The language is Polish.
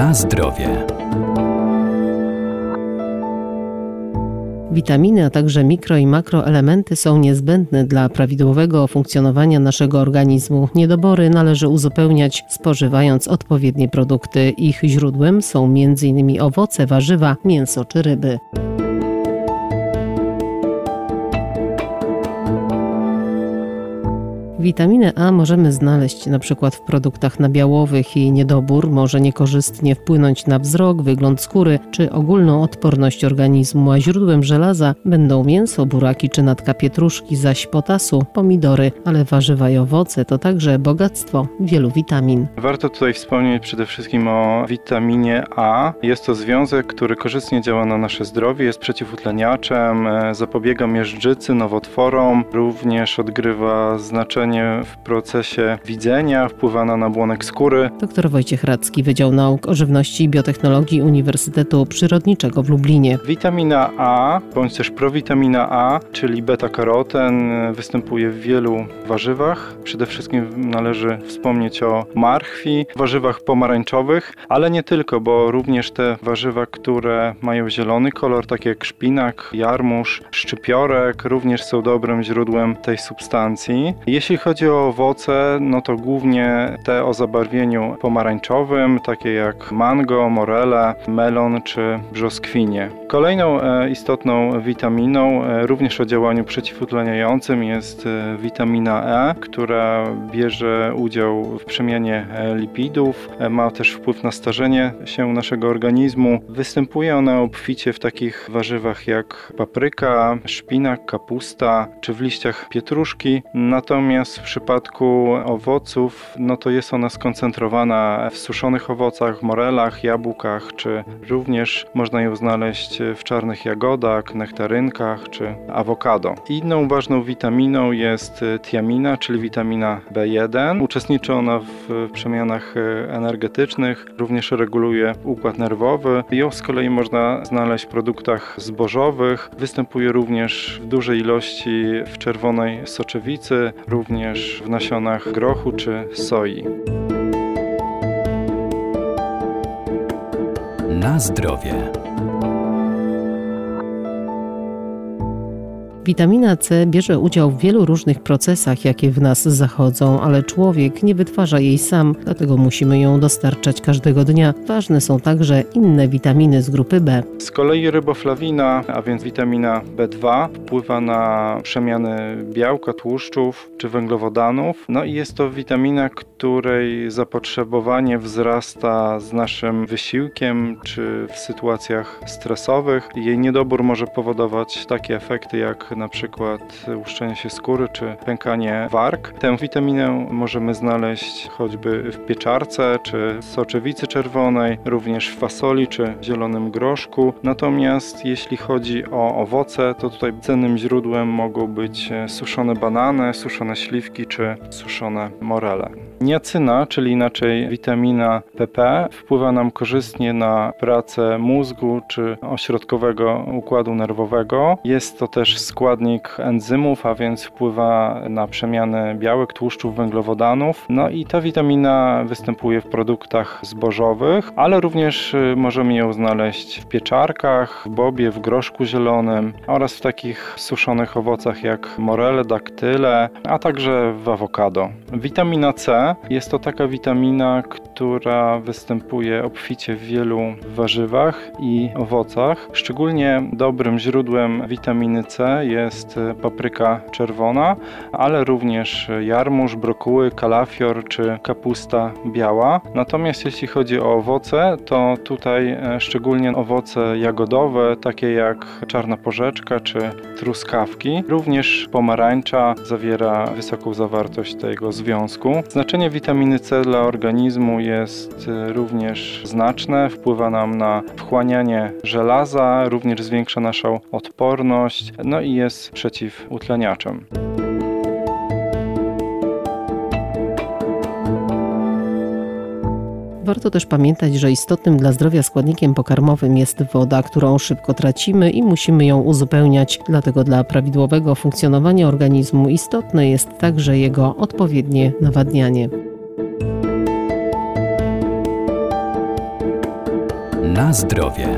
Na zdrowie. Witaminy, a także mikro i makroelementy są niezbędne dla prawidłowego funkcjonowania naszego organizmu. Niedobory należy uzupełniać spożywając odpowiednie produkty. Ich źródłem są m.in. owoce, warzywa, mięso czy ryby. Witaminę A możemy znaleźć na przykład w produktach nabiałowych. Jej niedobór może niekorzystnie wpłynąć na wzrok, wygląd skóry czy ogólną odporność organizmu, a źródłem żelaza będą mięso, buraki czy natka pietruszki, zaś potasu, pomidory, ale warzywa i owoce to także bogactwo wielu witamin. Warto tutaj wspomnieć przede wszystkim o witaminie A. Jest to związek, który korzystnie działa na nasze zdrowie, jest przeciwutleniaczem, e, zapobiega miażdżycy, nowotworom, również odgrywa znaczenie w procesie widzenia, wpływa na nabłonek skóry. Dr Wojciech Radzki, Wydział Nauk o Żywności i Biotechnologii Uniwersytetu Przyrodniczego w Lublinie. Witamina A, bądź też prowitamina A, czyli beta-karoten, występuje w wielu warzywach. Przede wszystkim należy wspomnieć o marchwi, warzywach pomarańczowych, ale nie tylko, bo również te warzywa, które mają zielony kolor, takie jak szpinak, jarmuż, szczypiorek, również są dobrym źródłem tej substancji. Jeśli chodzi o owoce, no to głównie te o zabarwieniu pomarańczowym, takie jak mango, morele, melon czy brzoskwinie. Kolejną e, istotną witaminą, e, również o działaniu przeciwutleniającym jest e, witamina E, która bierze udział w przemianie lipidów, ma też wpływ na starzenie się naszego organizmu. Występuje ona obficie w takich warzywach jak papryka, szpinak, kapusta czy w liściach pietruszki. Natomiast w przypadku owoców, no to jest ona skoncentrowana w suszonych owocach, morelach, jabłkach, czy również można ją znaleźć w czarnych jagodach, nektarynkach czy awokado. Inną ważną witaminą jest tiamina, czyli witamina B1. Uczestniczy ona w przemianach energetycznych, również reguluje układ nerwowy. Ją z kolei można znaleźć w produktach zbożowych. Występuje również w dużej ilości w czerwonej soczewicy, również w nasionach grochu czy soi. Na zdrowie. Witamina C bierze udział w wielu różnych procesach, jakie w nas zachodzą, ale człowiek nie wytwarza jej sam, dlatego musimy ją dostarczać każdego dnia. Ważne są także inne witaminy z grupy B. Z kolei ryboflawina, a więc witamina B2, wpływa na przemiany białka, tłuszczów czy węglowodanów. No i jest to witamina, której zapotrzebowanie wzrasta z naszym wysiłkiem czy w sytuacjach stresowych. Jej niedobór może powodować takie efekty jak na przykład łuszczenie się skóry czy pękanie warg. Tę witaminę możemy znaleźć choćby w pieczarce czy soczewicy czerwonej, również w fasoli czy zielonym groszku. Natomiast jeśli chodzi o owoce, to tutaj cennym źródłem mogą być suszone banany, suszone śliwki czy suszone morele. Niacyna, czyli inaczej witamina PP, wpływa nam korzystnie na pracę mózgu czy ośrodkowego układu nerwowego. Jest to też składnik enzymów, a więc wpływa na przemianę białek, tłuszczów, węglowodanów. No i ta witamina występuje w produktach zbożowych, ale również y, możemy ją znaleźć w pieczarkach, w bobie, w groszku zielonym oraz w takich suszonych owocach jak morele, daktyle, a także w awokado. Witamina C jest to taka witamina, która występuje obficie w wielu warzywach i owocach. Szczególnie dobrym źródłem witaminy C jest papryka czerwona, ale również jarmuż, brokuły, kalafior czy kapusta biała. Natomiast jeśli chodzi o owoce, to tutaj e, szczególnie owoce jagodowe, takie jak czarna porzeczka czy truskawki. Również pomarańcza zawiera wysoką zawartość tego związku. Znaczenie witaminy C dla organizmu jest e, również znaczne. Wpływa nam na wchłanianie żelaza, również zwiększa naszą odporność, no i jest przeciwutleniaczem. Warto też pamiętać, że istotnym dla zdrowia składnikiem pokarmowym jest woda, którą szybko tracimy i musimy ją uzupełniać. Dlatego dla prawidłowego funkcjonowania organizmu istotne jest także jego odpowiednie nawadnianie. Na zdrowie.